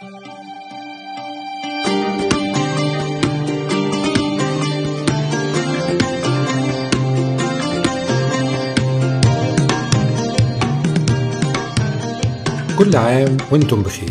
كل عام وأنتم بخير.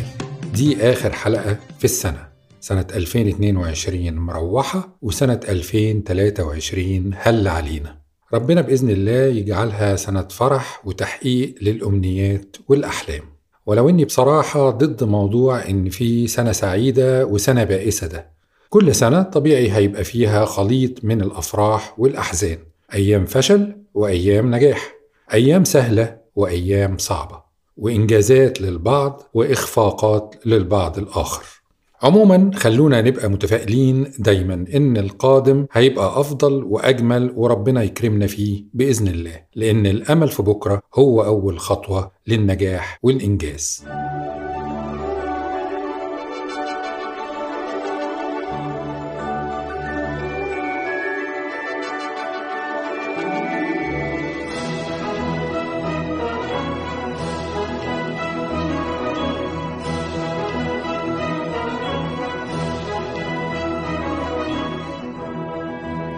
دي آخر حلقة في السنة. سنة 2022 مروحة وسنة 2023 هل علينا. ربنا بإذن الله يجعلها سنة فرح وتحقيق للأمنيات والأحلام. ولو إني بصراحة ضد موضوع إن في سنة سعيدة وسنة بائسة ده. كل سنة طبيعي هيبقى فيها خليط من الأفراح والأحزان. أيام فشل وأيام نجاح. أيام سهلة وأيام صعبة. وإنجازات للبعض وإخفاقات للبعض الآخر. عموما خلونا نبقى متفائلين دايما إن القادم هيبقى أفضل وأجمل وربنا يكرمنا فيه بإذن الله لأن الأمل في بكرة هو أول خطوة للنجاح والإنجاز.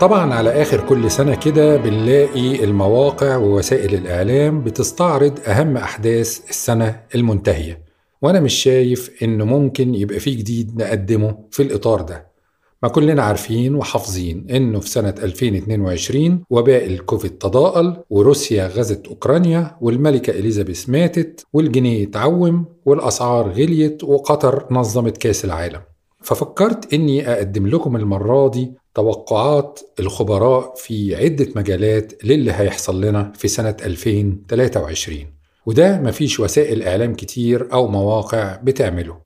طبعا على آخر كل سنة كده بنلاقي المواقع ووسائل الإعلام بتستعرض أهم أحداث السنة المنتهية وأنا مش شايف إنه ممكن يبقى فيه جديد نقدمه في الإطار ده. ما كلنا عارفين وحافظين إنه في سنة 2022 وباء الكوفيد تضاءل وروسيا غزت أوكرانيا والملكة إليزابيث ماتت والجنيه اتعوم والأسعار غليت وقطر نظمت كأس العالم. ففكرت إني أقدم لكم المرة دي توقعات الخبراء في عدة مجالات للي هيحصل لنا في سنة 2023 وده مفيش وسائل إعلام كتير أو مواقع بتعمله.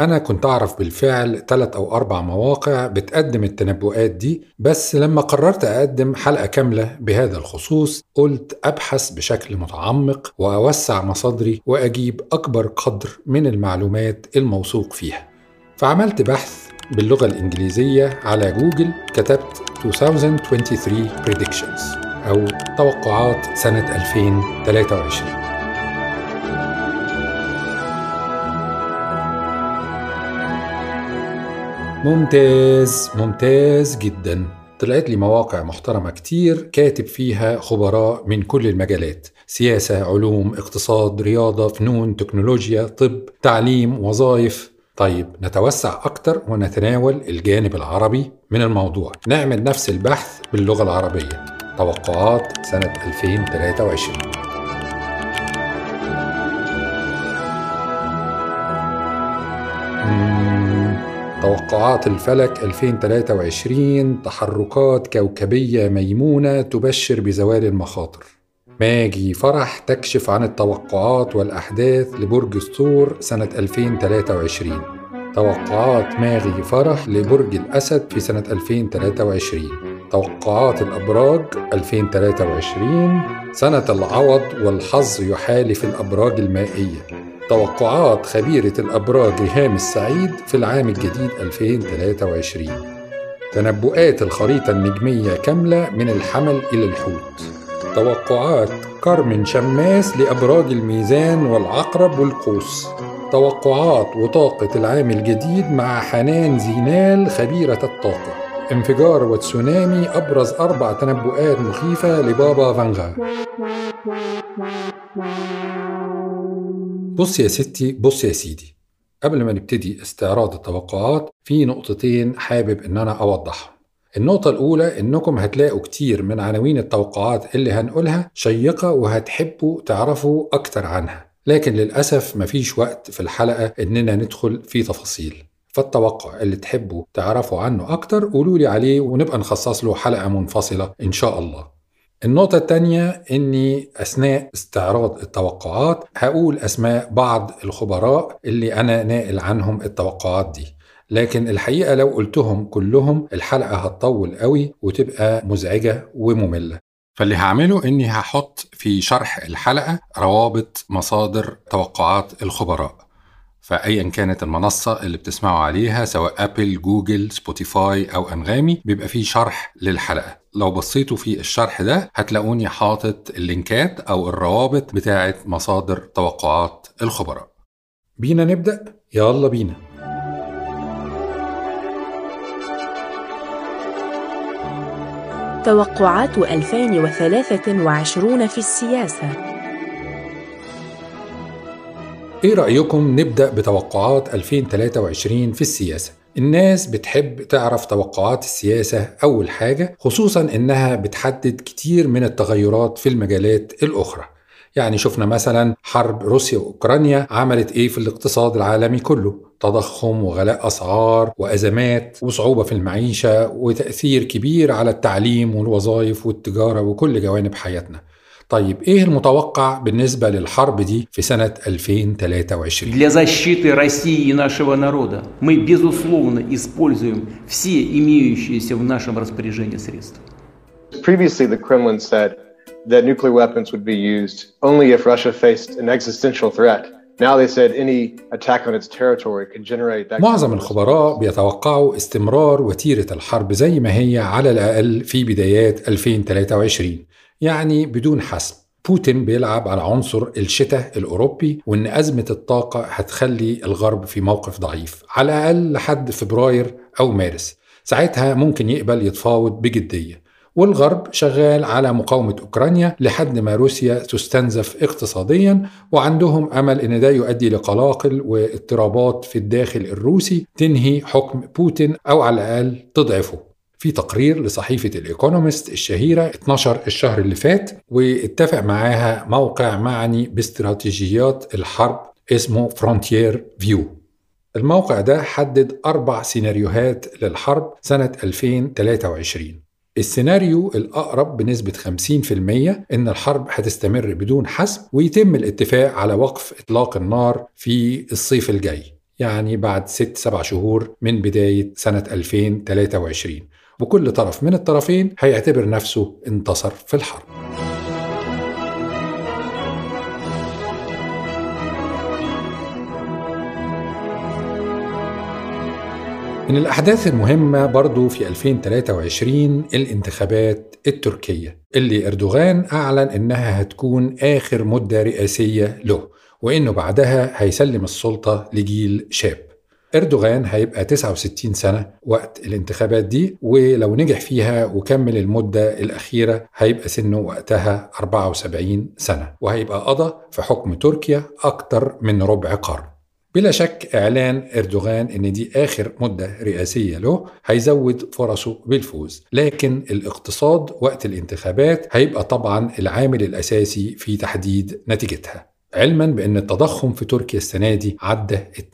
أنا كنت أعرف بالفعل ثلاث أو أربع مواقع بتقدم التنبؤات دي بس لما قررت أقدم حلقة كاملة بهذا الخصوص قلت أبحث بشكل متعمق وأوسع مصادري وأجيب أكبر قدر من المعلومات الموثوق فيها. فعملت بحث باللغة الإنجليزية على جوجل كتبت 2023 predictions أو توقعات سنة 2023 ممتاز ممتاز جدا. طلعت لي مواقع محترمة كتير كاتب فيها خبراء من كل المجالات. سياسة، علوم، اقتصاد، رياضة، فنون، تكنولوجيا، طب، تعليم، وظائف. طيب نتوسع أكتر ونتناول الجانب العربي من الموضوع. نعمل نفس البحث باللغة العربية. توقعات سنة 2023 توقعات الفلك 2023 تحركات كوكبية ميمونة تبشر بزوال المخاطر. ماجي فرح تكشف عن التوقعات والأحداث لبرج الثور سنة 2023 توقعات ماغي فرح لبرج الأسد في سنة 2023 توقعات الأبراج 2023 سنة العوض والحظ يحالف الأبراج المائية. توقعات خبيرة الأبراج ريهام السعيد في العام الجديد 2023 تنبؤات الخريطة النجمية كاملة من الحمل إلى الحوت. توقعات كارمن شماس لأبراج الميزان والعقرب والقوس. توقعات وطاقة العام الجديد مع حنان زينال خبيرة الطاقة. انفجار وتسونامي أبرز أربع تنبؤات مخيفة لبابا فانغا. بص يا ستي بص يا سيدي. قبل ما نبتدي استعراض التوقعات في نقطتين حابب إن أنا أوضحهم. النقطة الأولى إنكم هتلاقوا كتير من عناوين التوقعات اللي هنقولها شيقة وهتحبوا تعرفوا أكتر عنها. لكن للأسف مفيش وقت في الحلقة إننا ندخل في تفاصيل. فالتوقع اللي تحبوا تعرفوا عنه أكتر قولوا لي عليه ونبقى نخصص له حلقة منفصلة إن شاء الله. النقطة التانية إني أثناء استعراض التوقعات هقول أسماء بعض الخبراء اللي أنا ناقل عنهم التوقعات دي. لكن الحقيقة لو قلتهم كلهم الحلقة هتطول قوي وتبقى مزعجة ومملة. فاللي هعمله إني هحط في شرح الحلقة روابط مصادر توقعات الخبراء. فأيا كانت المنصة اللي بتسمعوا عليها سواء أبل، جوجل، سبوتيفاي أو أنغامي بيبقى فيه شرح للحلقة. لو بصيتوا في الشرح ده هتلاقوني حاطط اللينكات أو الروابط بتاعة مصادر توقعات الخبراء. بينا نبدأ؟ يلا بينا. توقعات 2023 في السياسة إيه رأيكم نبدأ بتوقعات 2023 في السياسة؟ الناس بتحب تعرف توقعات السياسة أول حاجة خصوصا إنها بتحدد كتير من التغيرات في المجالات الأخرى يعني شفنا مثلا حرب روسيا وأوكرانيا عملت إيه في الاقتصاد العالمي كله تضخم وغلاء أسعار وأزمات وصعوبة في المعيشة وتأثير كبير على التعليم والوظائف والتجارة وكل جوانب حياتنا طيب ايه المتوقع بالنسبة للحرب دي في سنة 2023؟ Для защиты России и нашего народа мы, безусловно, используем все имеющиеся в нашем распоряжении средства. Previously, the Kremlin said that nuclear weapons would be used only if Russia faced an existential threat. Now they said any attack on its territory could generate that معظم الخبراء بيتوقعوا استمرار وتيرة الحرب زي ما هي على الأقل في بدايات 2023 يعني بدون حسم. بوتين بيلعب على عنصر الشتاء الأوروبي وإن أزمة الطاقة هتخلي الغرب في موقف ضعيف على الأقل لحد فبراير أو مارس. ساعتها ممكن يقبل يتفاوض بجدية. والغرب شغال على مقاومة أوكرانيا لحد ما روسيا تستنزف اقتصاديا وعندهم أمل إن ده يؤدي لقلاقل واضطرابات في الداخل الروسي تنهي حكم بوتين أو على الأقل تضعفه. في تقرير لصحيفة الإيكونومست الشهيرة 12 الشهر اللي فات واتفق معاها موقع معني باستراتيجيات الحرب اسمه Frontier View الموقع ده حدد أربع سيناريوهات للحرب سنة 2023 السيناريو الأقرب بنسبة 50% إن الحرب هتستمر بدون حسم ويتم الاتفاق على وقف إطلاق النار في الصيف الجاي يعني بعد 6-7 شهور من بداية سنة 2023 وكل طرف من الطرفين هيعتبر نفسه انتصر في الحرب. من الأحداث المهمة برضو في 2023 الانتخابات التركية اللي أردوغان أعلن إنها هتكون آخر مدة رئاسية له وإنه بعدها هيسلم السلطة لجيل شاب. إردوغان هيبقى 69 سنة وقت الانتخابات دي ولو نجح فيها وكمل المدة الأخيرة هيبقى سنه وقتها 74 سنة وهيبقى قضى في حكم تركيا أكتر من ربع قرن. بلا شك إعلان إردوغان إن دي آخر مدة رئاسية له هيزود فرصه بالفوز. لكن الاقتصاد وقت الانتخابات هيبقى طبعا العامل الأساسي في تحديد نتيجتها. علما بأن التضخم في تركيا السنة دي عدى ال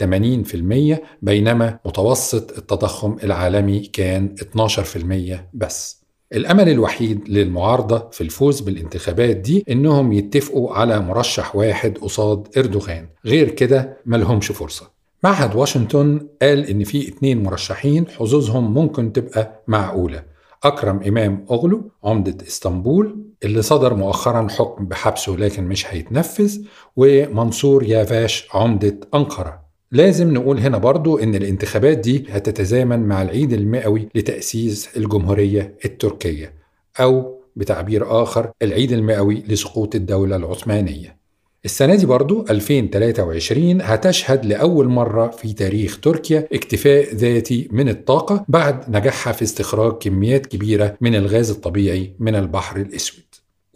80% بينما متوسط التضخم العالمي كان 12% بس. الأمل الوحيد للمعارضة في الفوز بالانتخابات دي إنهم يتفقوا على مرشح واحد قصاد إردوغان. غير كده ملهمش فرصة. معهد واشنطن قال إن في اتنين مرشحين حظوظهم ممكن تبقى معقولة. أكرم إمام أغلو عمدة إسطنبول اللي صدر مؤخرا حكم بحبسه لكن مش هيتنفذ ومنصور يافاش عمدة أنقرة. لازم نقول هنا برضو إن الانتخابات دي هتتزامن مع العيد المئوي لتأسيس الجمهورية التركية أو بتعبير آخر العيد المئوي لسقوط الدولة العثمانية. السنة دي برضو 2023 هتشهد لأول مرة في تاريخ تركيا اكتفاء ذاتي من الطاقة بعد نجاحها في استخراج كميات كبيرة من الغاز الطبيعي من البحر الأسود.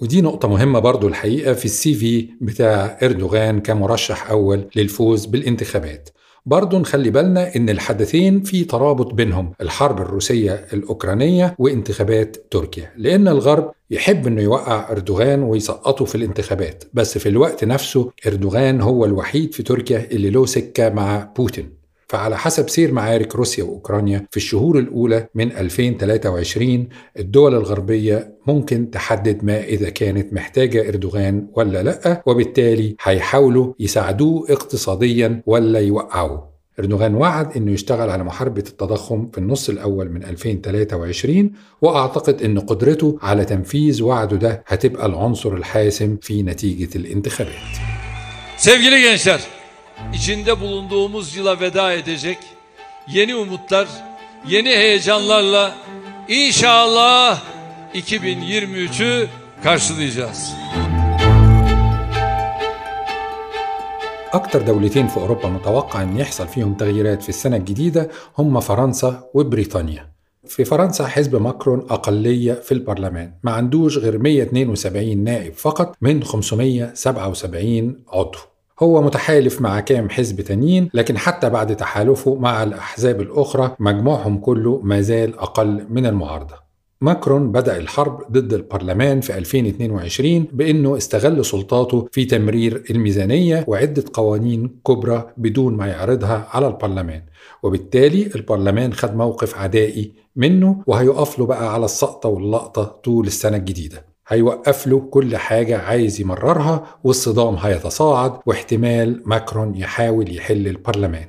ودي نقطة مهمة برضو الحقيقة في السي في بتاع إردوغان كمرشح أول للفوز بالانتخابات. برضو نخلي بالنا إن الحدثين في ترابط بينهم الحرب الروسية الأوكرانية وانتخابات تركيا. لأن الغرب يحب إنه يوقع أردوغان ويسقطه في الانتخابات بس في الوقت نفسه أردوغان هو الوحيد في تركيا اللي له سكة مع بوتين. فعلى حسب سير معارك روسيا وأوكرانيا في الشهور الأولى من 2023 الدول الغربية ممكن تحدد ما إذا كانت محتاجة إردوغان ولا لأ وبالتالي هيحاولوا يساعدوه اقتصاديا ولا يوقعوه إردوغان وعد إنه يشتغل على محاربة التضخم في النص الأول من 2023 وأعتقد إن قدرته على تنفيذ وعده ده هتبقى العنصر الحاسم في نتيجة الانتخابات. Sevgili gençler, içinde bulunduğumuz yıla veda edecek yeni umutlar, yeni heyecanlarla inşallah 2023'ü karşılayacağız. أكتر دولتين في أوروبا متوقع أن يحصل فيهم تغييرات في السنة الجديدة هم فرنسا وبريطانيا في فرنسا حزب ماكرون أقلية في البرلمان ما عندوش غير 172 نائب فقط من 577 عضو هو متحالف مع كام حزب تانيين لكن حتى بعد تحالفه مع الأحزاب الأخرى مجموعهم كله ما زال أقل من المعارضة. ماكرون بدأ الحرب ضد البرلمان في 2022 بأنه استغل سلطاته في تمرير الميزانية وعدة قوانين كبرى بدون ما يعرضها على البرلمان. وبالتالي البرلمان خد موقف عدائي منه وهيقف له بقى على السقطة واللقطة طول السنة الجديدة. هيوقف له كل حاجة عايز يمررها والصدام هيتصاعد واحتمال ماكرون يحاول يحل البرلمان.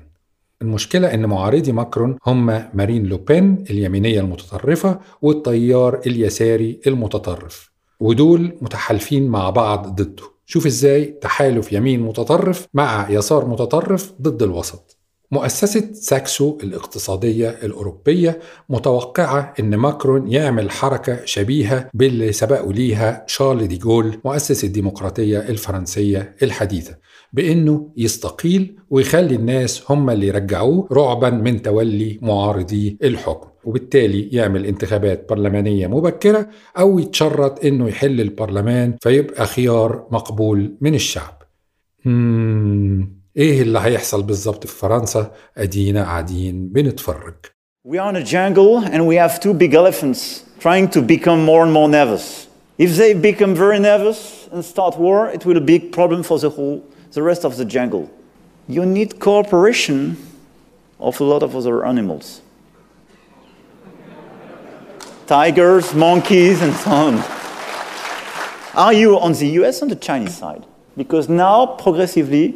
المشكلة إن معارضي ماكرون هم مارين لوبين اليمينية المتطرفة والتيار اليساري المتطرف ودول متحالفين مع بعض ضده. شوف إزاي تحالف يمين متطرف مع يسار متطرف ضد الوسط. مؤسسة ساكسو الاقتصادية الأوروبية متوقعة أن ماكرون يعمل حركة شبيهة باللي سبقوا ليها شارل دي جول مؤسس الديمقراطية الفرنسية الحديثة بأنه يستقيل ويخلي الناس هم اللي يرجعوه رعبا من تولي معارضي الحكم وبالتالي يعمل انتخابات برلمانية مبكرة أو يتشرط أنه يحل البرلمان فيبقى خيار مقبول من الشعب مم. ايه اللي هيحصل بالظبط في فرنسا ادينا قاعدين بنتفرج We are in a jungle and we have two big elephants trying to become more and more nervous. If they become very nervous and start war, it will be a big problem for the whole the rest of the jungle. You need cooperation of a lot of other animals. Tigers, monkeys, and so on. Are you on the US or the Chinese side? Because now, progressively,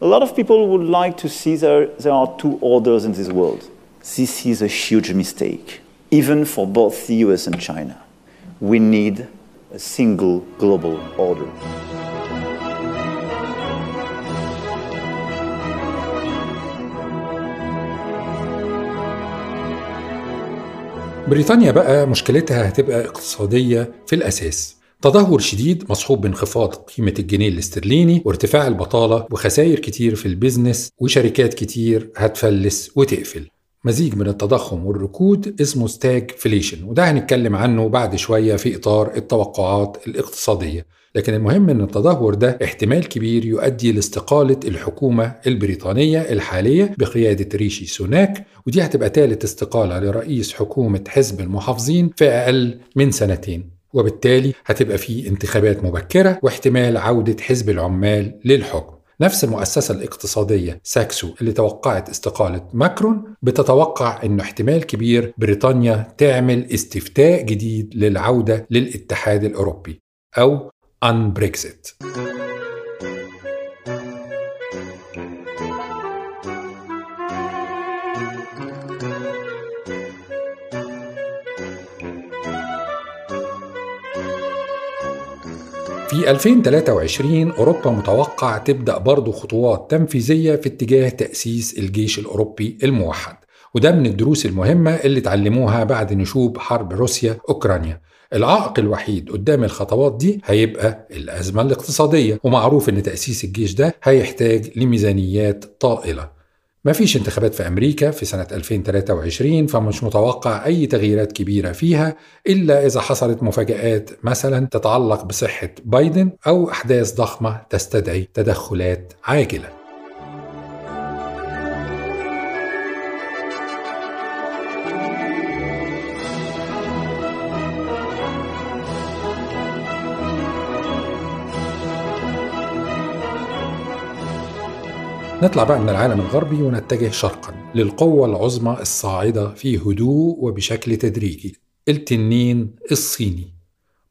a lot of people would like to see there, there are two orders in this world. This is a huge mistake, even for both the US and China. We need a single global order. بريطانيا بقى مشكلتها هتبقى اقتصادية في الأساس تدهور شديد مصحوب بانخفاض قيمة الجنيه الاسترليني وارتفاع البطالة وخسائر كتير في البيزنس وشركات كتير هتفلس وتقفل. مزيج من التضخم والركود اسمه stagflation وده هنتكلم عنه بعد شوية في إطار التوقعات الاقتصادية. لكن المهم إن التدهور ده احتمال كبير يؤدي لاستقالة الحكومة البريطانية الحالية بقيادة ريشي سوناك ودي هتبقى ثالث استقالة لرئيس حكومة حزب المحافظين في أقل من سنتين. وبالتالي هتبقى في انتخابات مبكرة واحتمال عودة حزب العمال للحكم. نفس المؤسسة الاقتصادية ساكسو اللي توقعت استقالة ماكرون بتتوقع أنه احتمال كبير بريطانيا تعمل استفتاء جديد للعودة للاتحاد الأوروبي أو أن بريكزيت في 2023 أوروبا متوقع تبدأ برضه خطوات تنفيذية في اتجاه تأسيس الجيش الأوروبي الموحد. وده من الدروس المهمة اللي اتعلموها بعد نشوب حرب روسيا أوكرانيا. العائق الوحيد قدام الخطوات دي هيبقى الأزمة الاقتصادية ومعروف إن تأسيس الجيش ده هيحتاج لميزانيات طائلة. مفيش انتخابات في أمريكا في سنة 2023 فمش متوقع أي تغييرات كبيرة فيها إلا إذا حصلت مفاجآت مثلا تتعلق بصحة بايدن أو أحداث ضخمة تستدعي تدخلات عاجلة. نطلع بقى من العالم الغربي ونتجه شرقا للقوة العظمى الصاعدة في هدوء وبشكل تدريجي. التنين الصيني.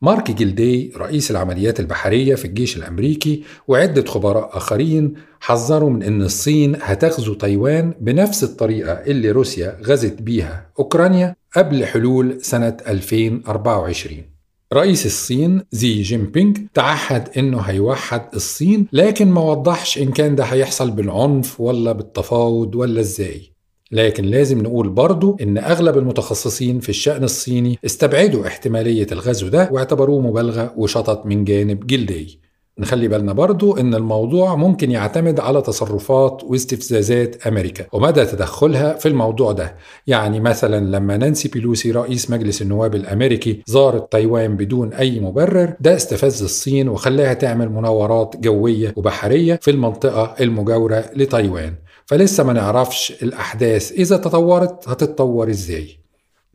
مايك جيلدي رئيس العمليات البحرية في الجيش الأمريكي وعدة خبراء آخرين حذروا من أن الصين هتغزو تايوان بنفس الطريقة اللي روسيا غزت بيها أوكرانيا قبل حلول سنة 2024 رئيس الصين شي جين بينج تعهد إنه هيوحد الصين لكن ما وضحش إن كان ده هيحصل بالعنف ولا بالتفاوض ولا إزاي. لكن لازم نقول برضو إن أغلب المتخصصين في الشأن الصيني استبعدوا احتمالية الغزو ده واعتبروه مبالغة وشطط من جانب جلدي. نخلي بالنا برضو إن الموضوع ممكن يعتمد على تصرفات واستفزازات أمريكا ومدى تدخلها في الموضوع ده. يعني مثلا لما نانسي بيلوسي رئيس مجلس النواب الأمريكي زارت تايوان بدون أي مبرر ده استفز الصين وخلاها تعمل مناورات جوية وبحرية في المنطقة المجاورة لتايوان. فلسه ما نعرفش الأحداث إذا تطورت هتتطور إزاي.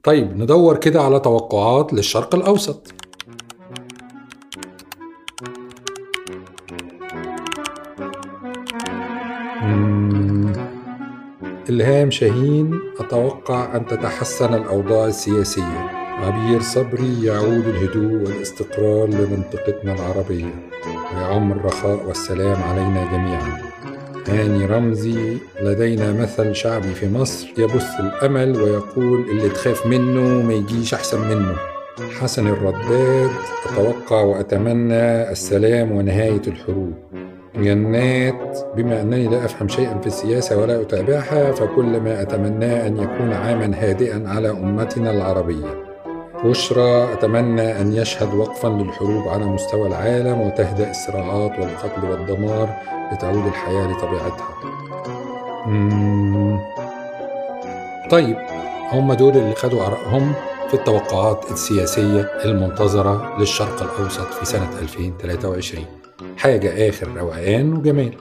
طيب ندور كده على توقعات للشرق الأوسط. إلهام شاهين أتوقع أن تتحسن الأوضاع السياسية. عبير صبري يعود الهدوء والاستقرار لمنطقتنا العربية. ويعم الرخاء والسلام علينا جميعا. هاني رمزي لدينا مثل شعبي في مصر يبث الأمل ويقول اللي تخاف منه ما يجيش أحسن منه. حسن الرداد أتوقع وأتمنى السلام ونهاية الحروب. جنات بما أنني لا أفهم شيئا في السياسة ولا أتابعها فكل ما أتمناه أن يكون عاما هادئا على أمتنا العربية. بشرى أتمنى أن يشهد وقفا للحروب على مستوى العالم وتهدأ الصراعات والقتل والدمار لتعود الحياة لطبيعتها. طيب هم دول اللي خدوا آرائهم في التوقعات السياسية المنتظرة للشرق الأوسط في سنة 2023 حاجة آخر روقان وجمال.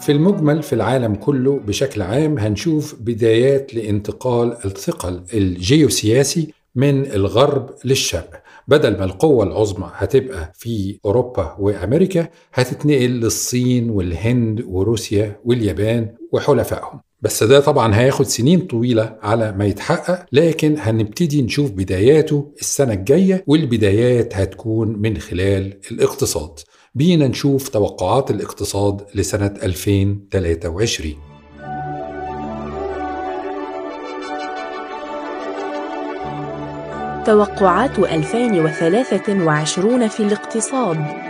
في المجمل في العالم كله بشكل عام هنشوف بدايات لانتقال الثقل الجيوسياسي من الغرب للشرق. بدل ما القوة العظمى هتبقى في أوروبا وأمريكا هتتنقل للصين والهند وروسيا واليابان وحلفائهم. بس ده طبعا هياخد سنين طويلة على ما يتحقق لكن هنبتدي نشوف بداياته السنة الجاية والبدايات هتكون من خلال الاقتصاد. بينا نشوف توقعات الاقتصاد لسنة 2023 توقعات 2023 في الاقتصاد.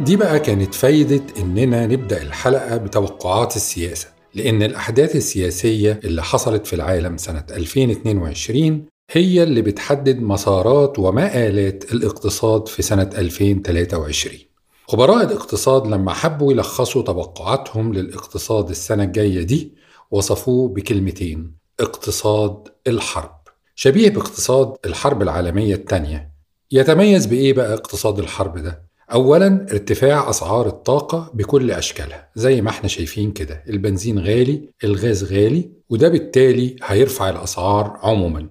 دي بقى كانت فايدة إننا نبدأ الحلقة بتوقعات السياسة لأن الأحداث السياسية اللي حصلت في العالم سنة 2022 هي اللي بتحدد مسارات ومآلات الاقتصاد في سنة 2023 خبراء الاقتصاد لما حبوا يلخصوا توقعاتهم للاقتصاد السنة الجاية دي وصفوه بكلمتين اقتصاد الحرب. شبيه باقتصاد الحرب العالمية الثانية يتميز بإيه بقى اقتصاد الحرب ده؟ أولا ارتفاع أسعار الطاقة بكل أشكالها زي ما إحنا شايفين كده البنزين غالي الغاز غالي وده بالتالي هيرفع الأسعار عموما.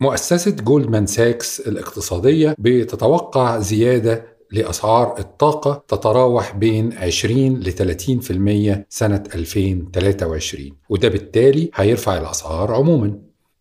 مؤسسة جولدمان ساكس الاقتصادية بتتوقع زيادة لأسعار الطاقة تتراوح بين 20 ل 30% سنة 2023 وده بالتالي هيرفع الأسعار عموما.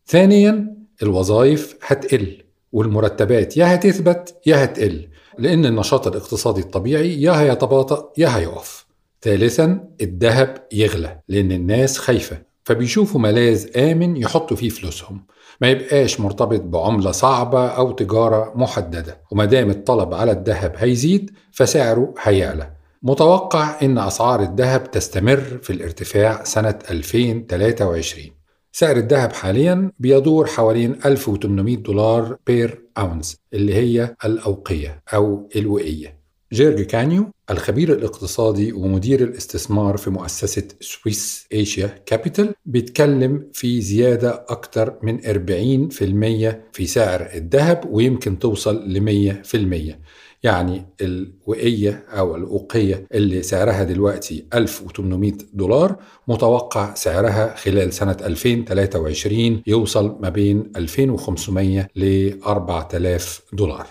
ثانيا الوظائف هتقل والمرتبات يا هتثبت يا هتقل. لأن النشاط الاقتصادي الطبيعي يا هيتباطأ يا هيقف. ثالثا الذهب يغلى لأن الناس خايفة فبيشوفوا ملاذ آمن يحطوا فيه فلوسهم. ما يبقاش مرتبط بعملة صعبة أو تجارة محددة. وما دام الطلب على الذهب هيزيد فسعره هيعلى. متوقع أن أسعار الذهب تستمر في الارتفاع سنة 2023 سعر الذهب حاليا بيدور حوالين 1800 دولار per ounce اللي هي الأوقية أو الوقية جيرج كانيو الخبير الاقتصادي ومدير الاستثمار في مؤسسة Swiss Asia Capital بيتكلم في زيادة أكثر من 40% في سعر الذهب ويمكن توصل ل 100% يعني الوقية أو الأوقية اللي سعرها دلوقتي 1800 دولار متوقع سعرها خلال سنة 2023 يوصل ما بين 2500 ل 4000 دولار.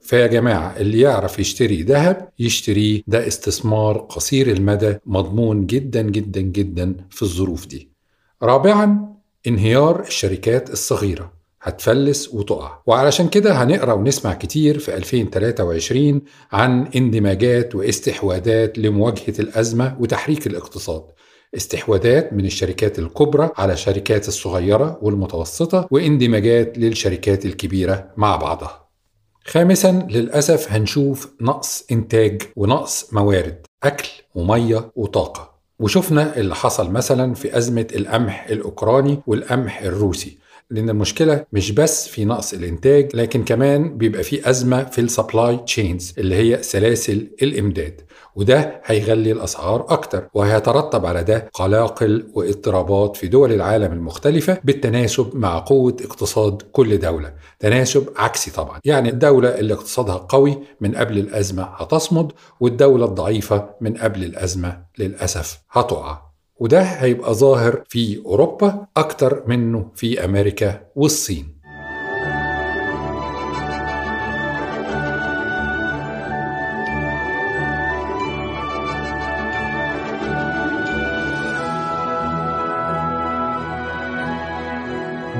فيا جماعة اللي يعرف يشتري ذهب يشتريه ده استثمار قصير المدى مضمون جدا جدا جدا في الظروف دي. رابعا انهيار الشركات الصغيرة. هتفلس وتقع. وعلشان كده هنقرأ ونسمع كتير في 2023 عن اندماجات واستحواذات لمواجهة الأزمة وتحريك الاقتصاد. استحواذات من الشركات الكبرى على الشركات الصغيرة والمتوسطة واندماجات للشركات الكبيرة مع بعضها. خامسا للأسف هنشوف نقص إنتاج ونقص موارد أكل ومية وطاقة. وشفنا اللي حصل مثلا في أزمة القمح الأوكراني والقمح الروسي. لأن المشكلة مش بس في نقص الإنتاج لكن كمان بيبقى في أزمة في ال supply chains اللي هي سلاسل الإمداد وده هيغلي الأسعار أكتر وهيترتب على ده قلاقل واضطرابات في دول العالم المختلفة بالتناسب مع قوة اقتصاد كل دولة. تناسب عكسي طبعا. يعني الدولة اللي اقتصادها قوي من قبل الأزمة هتصمد والدولة الضعيفة من قبل الأزمة للأسف هتقع. وده هيبقى ظاهر في أوروبا أكتر منه في أمريكا والصين.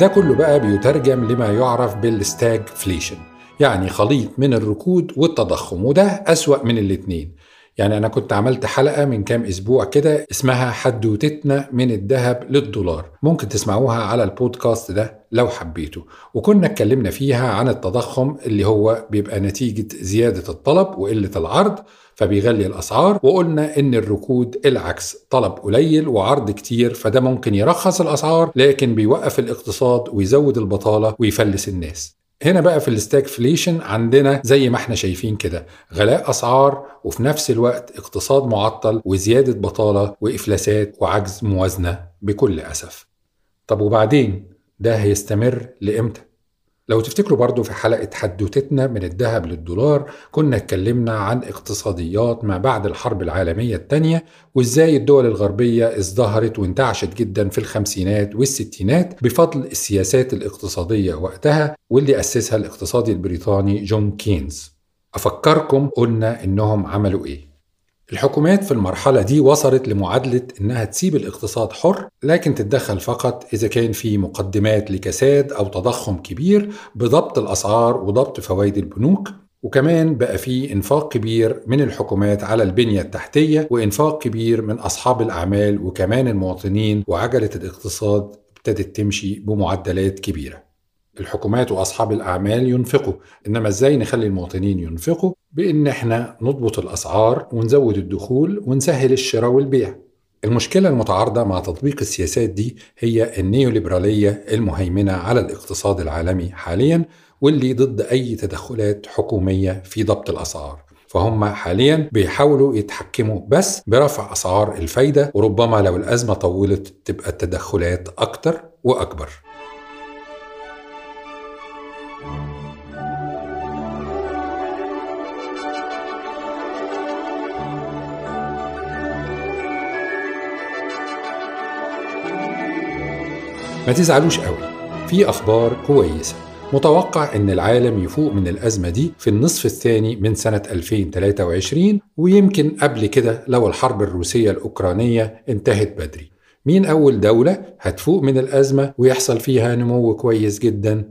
ده كله بقى بيترجم لما يعرف بال stagflation يعني خليط من الركود والتضخم وده أسوأ من الاتنين. يعني أنا كنت عملت حلقة من كام أسبوع كده اسمها حدوتتنا من الذهب للدولار. ممكن تسمعوها على البودكاست ده لو حبيتوا. وكنا اتكلمنا فيها عن التضخم اللي هو بيبقى نتيجة زيادة الطلب وقلة العرض فبيغلي الأسعار وقلنا إن الركود العكس طلب قليل وعرض كتير فده ممكن يرخص الأسعار لكن بيوقف الاقتصاد ويزود البطالة ويفلس الناس. هنا بقى في ال stagflation عندنا زي ما إحنا شايفين كده غلاء أسعار وفي نفس الوقت اقتصاد معطل وزيادة بطالة وإفلاسات وعجز موازنة بكل أسف. طب وبعدين ده هيستمر لإمتى؟ لو تفتكروا برضو في حلقة حدوتتنا من الذهب للدولار كنا اتكلمنا عن اقتصاديات ما بعد الحرب العالمية الثانية وإزاي الدول الغربية ازدهرت وانتعشت جدا في الخمسينات والستينات بفضل السياسات الاقتصادية وقتها واللي أسسها الاقتصادي البريطاني جون كينز. أفكركم قلنا إنهم عملوا إيه. الحكومات في المرحلة دي وصلت لمعادلة إنها تسيب الاقتصاد حر لكن تتدخل فقط إذا كان في مقدمات لكساد أو تضخم كبير بضبط الأسعار وضبط فوائد البنوك. وكمان بقى في إنفاق كبير من الحكومات على البنية التحتية وإنفاق كبير من أصحاب الأعمال وكمان المواطنين وعجلة الاقتصاد ابتدت تمشي بمعدلات كبيرة. الحكومات وأصحاب الأعمال ينفقوا. إنما إزاي نخلي المواطنين ينفقوا؟ بإن إحنا نضبط الأسعار ونزود الدخول ونسهل الشراء والبيع. المشكلة المتعارضة مع تطبيق السياسات دي هي النيوليبرالية المهيمنة على الاقتصاد العالمي حاليا واللي ضد أي تدخلات حكومية في ضبط الأسعار. فهم حاليا بيحاولوا يتحكموا بس برفع أسعار الفايدة وربما لو الأزمة طولت تبقى التدخلات أكتر وأكبر. ما تزعلوش قوي. في أخبار كويسة. متوقع أن العالم يفوق من الأزمة دي في النصف الثاني من سنة 2023 ويمكن قبل كده لو الحرب الروسية الأوكرانية انتهت بدري. مين أول دولة هتفوق من الأزمة ويحصل فيها نمو كويس جدا؟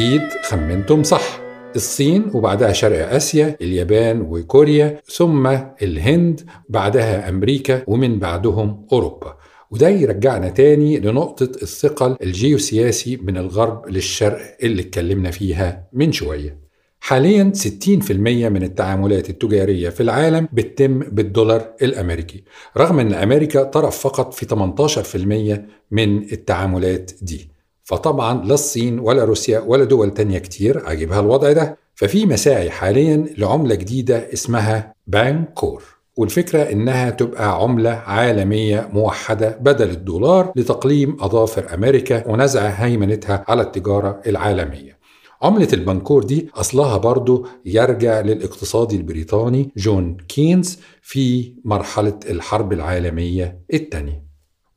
أكيد خمنتم صح. الصين وبعدها شرق آسيا اليابان وكوريا ثم الهند بعدها أمريكا ومن بعدهم أوروبا. وده يرجعنا تاني لنقطة الثقل الجيوسياسي من الغرب للشرق اللي اتكلمنا فيها من شوية. حاليا 60% من التعاملات التجارية في العالم بتتم بالدولار الأمريكي رغم أن أمريكا طرف فقط في 18% من التعاملات دي. فطبعا لا الصين ولا روسيا ولا دول تانية كتير عاجبها الوضع ده. ففي مساعي حاليا لعملة جديدة اسمها بانكور والفكرة إنها تبقى عملة عالمية موحدة بدل الدولار لتقليم أظافر أمريكا ونزع هيمنتها على التجارة العالمية. عملة البنكور دي أصلها برضو يرجع للاقتصادي البريطاني جون كينز في مرحلة الحرب العالمية الثانية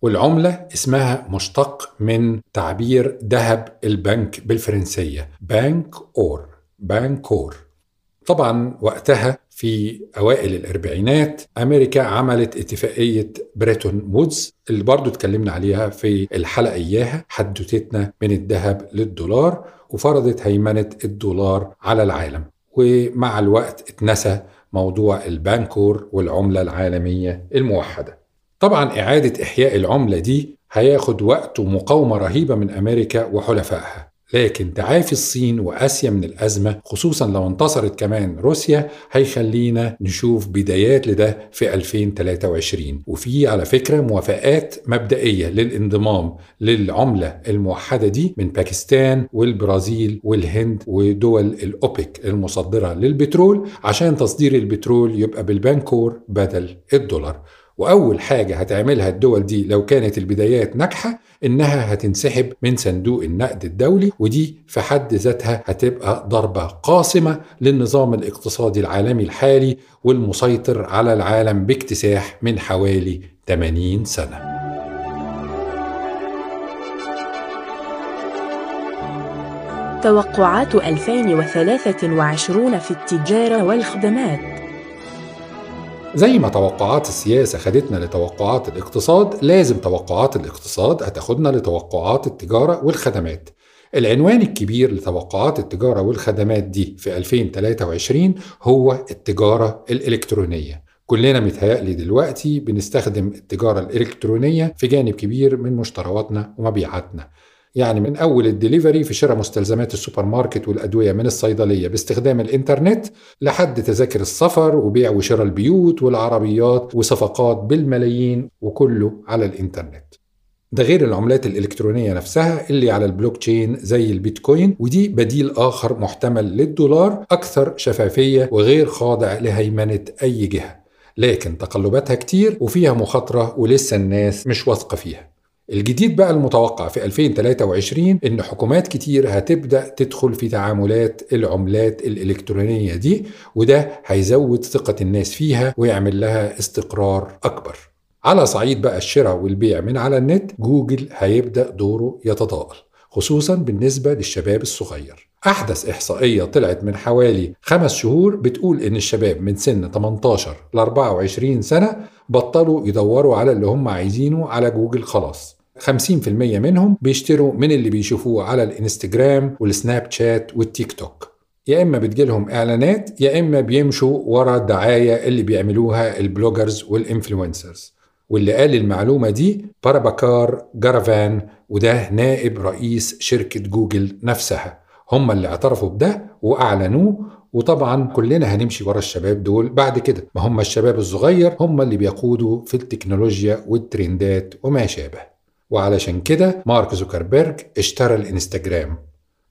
والعملة اسمها مشتق من تعبير ذهب البنك بالفرنسية banque or بانكور طبعا وقتها في أوائل الأربعينات أمريكا عملت اتفاقية بريتون وودز اللي برضو اتكلمنا عليها في الحلقة إياها حدوتتنا من الذهب للدولار وفرضت هيمنة الدولار على العالم. ومع الوقت اتنسى موضوع البانكور والعملة العالمية الموحدة. طبعا إعادة إحياء العملة دي هياخد وقت ومقاومة رهيبة من أمريكا وحلفائها. لكن تعافي الصين وآسيا من الأزمة خصوصا لو انتصرت كمان روسيا هيخلينا نشوف بدايات لده في 2023 وفي على فكرة موافقات مبدئية للانضمام للعملة الموحدة دي من باكستان والبرازيل والهند ودول الأوبك المصدرة للبترول عشان تصدير البترول يبقى بالبنكور بدل الدولار. وأول حاجة هتعملها الدول دي لو كانت البدايات ناجحة إنها هتنسحب من صندوق النقد الدولي ودي في حد ذاتها هتبقى ضربة قاصمة للنظام الاقتصادي العالمي الحالي والمسيطر على العالم باكتساح من حوالي 80 سنة. توقعات 2023 في التجارة والخدمات. زي ما توقعات السياسة خدتنا لتوقعات الاقتصاد لازم توقعات الاقتصاد هتاخدنا لتوقعات التجارة والخدمات. العنوان الكبير لتوقعات التجارة والخدمات دي في 2023 هو التجارة الإلكترونية. كلنا متهيألي دلوقتي بنستخدم التجارة الإلكترونية في جانب كبير من مشترياتنا ومبيعاتنا. يعني من أول الدليفري في شراء مستلزمات السوبر ماركت والأدوية من الصيدلية باستخدام الإنترنت لحد تذاكر السفر وبيع وشراء البيوت والعربيات وصفقات بالملايين وكله على الإنترنت. ده غير العملات الإلكترونية نفسها اللي على البلوك تشين زي البيتكوين ودي بديل آخر محتمل للدولار أكثر شفافية وغير خاضع لهيمنة أي جهة. لكن تقلباتها كتير وفيها مخاطرة ولسه الناس مش واثقة فيها. الجديد بقى المتوقع في 2023 إن حكومات كتير هتبدأ تدخل في تعاملات العملات الإلكترونية دي وده هيزود ثقة الناس فيها ويعمل لها استقرار أكبر. على صعيد بقى الشراء والبيع من على النت جوجل هيبدأ دوره يتضاءل خصوصا بالنسبة للشباب الصغير. أحدث إحصائية طلعت من حوالي خمس شهور بتقول إن الشباب من سن 18 ل 24 سنة بطلوا يدوروا على اللي هم عايزينه على جوجل خلاص. 50% منهم بيشتروا من اللي بيشوفوه على الإنستجرام والسناب شات والتيك توك. يا إما بتجيلهم إعلانات يا إما بيمشوا ورا الدعاية اللي بيعملوها ال bloggers وال influencers. واللي قال المعلومة دي برابهاكار راجافان وده نائب رئيس شركة جوجل نفسها. هم اللي اعترفوا بده وأعلنوه وطبعا كلنا هنمشي ورا الشباب دول بعد كده. ما هم الشباب الصغير هم اللي بيقودوا في التكنولوجيا والترندات وما شابه. وعلشان كده مارك زوكربيرج اشترى الإنستجرام.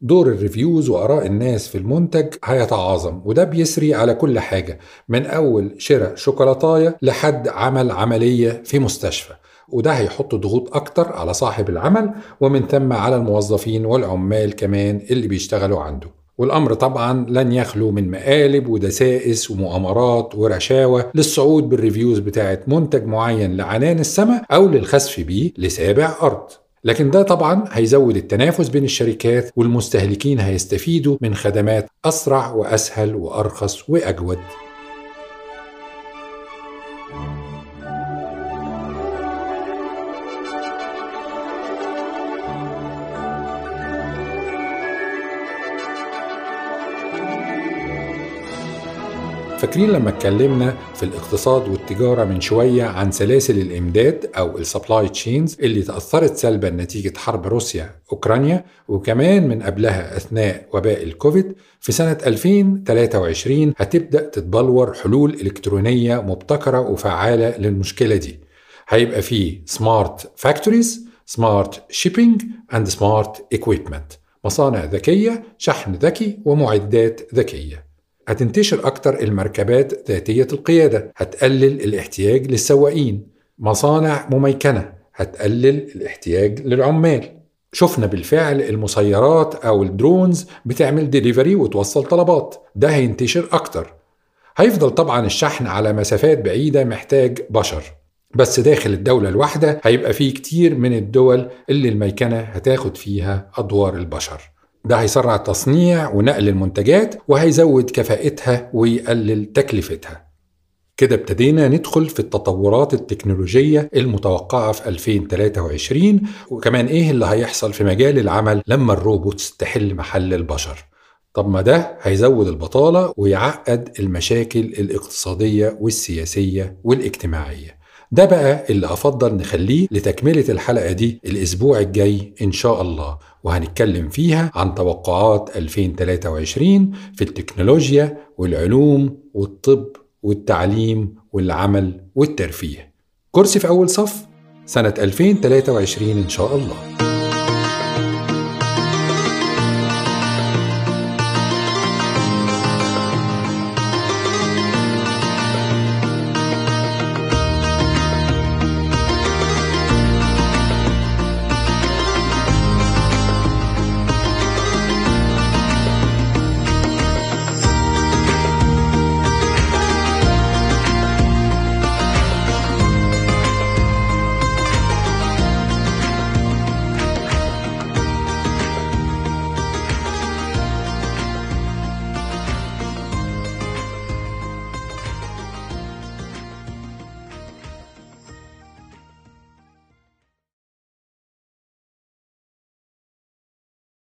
دور ال reviews وآراء الناس في المنتج هيتعاظم وده بيسري على كل حاجة من أول شراء شوكولاتاية لحد عمل عملية في مستشفى. وده هيحط ضغوط أكتر على صاحب العمل ومن ثم على الموظفين والعمال كمان اللي بيشتغلوا عنده. والأمر طبعا لن يخلو من مقالب ودسائس ومؤامرات ورشاوى للصعود بال reviews بتاعت منتج معين لعنان السماء أو للخسف بيه لسابع أرض. لكن ده طبعا هيزود التنافس بين الشركات والمستهلكين هيستفيدوا من خدمات أسرع وأسهل وأرخص وأجود. فاكرين لما اتكلمنا في الاقتصاد والتجارة من شوية عن سلاسل الإمداد أو ال supply chains اللي تأثرت سلبا نتيجة حرب روسيا أوكرانيا وكمان من قبلها أثناء وباء الكوفيد في سنة 2023 هتبدأ تتبلور حلول إلكترونية مبتكرة وفعالة للمشكلة دي. هيبقى فيه smart factories smart shipping and smart equipment مصانع ذكية شحن ذكي ومعدات ذكية. هتنتشر أكتر المركبات ذاتية القيادة هتقلل الاحتياج للسواقين. مصانع مميكنة هتقلل الاحتياج للعمال. شفنا بالفعل المسيرات أو ال drones بتعمل ديليفري وتوصل طلبات. ده هينتشر أكتر. هيفضل طبعا الشحن على مسافات بعيدة محتاج بشر. بس داخل الدولة الواحدة هيبقى فيه كتير من الدول اللي الميكنة هتاخد فيها أدوار البشر. ده هيسرع التصنيع ونقل المنتجات وهيزود كفاءتها ويقلل تكلفتها. كده ابتدينا ندخل في التطورات التكنولوجية المتوقعة في 2023 وكمان إيه اللي هيحصل في مجال العمل لما الروبوتس تحل محل البشر؟ طب ما ده هيزود البطالة ويعقد المشاكل الاقتصادية والسياسية والاجتماعية. ده بقى اللي أفضل نخليه لتكملة الحلقة دي الأسبوع الجاي إن شاء الله وهنتكلم فيها عن توقعات 2023 في التكنولوجيا والعلوم والطب والتعليم والعمل والترفيه. كرسي في أول صف سنة 2023 إن شاء الله.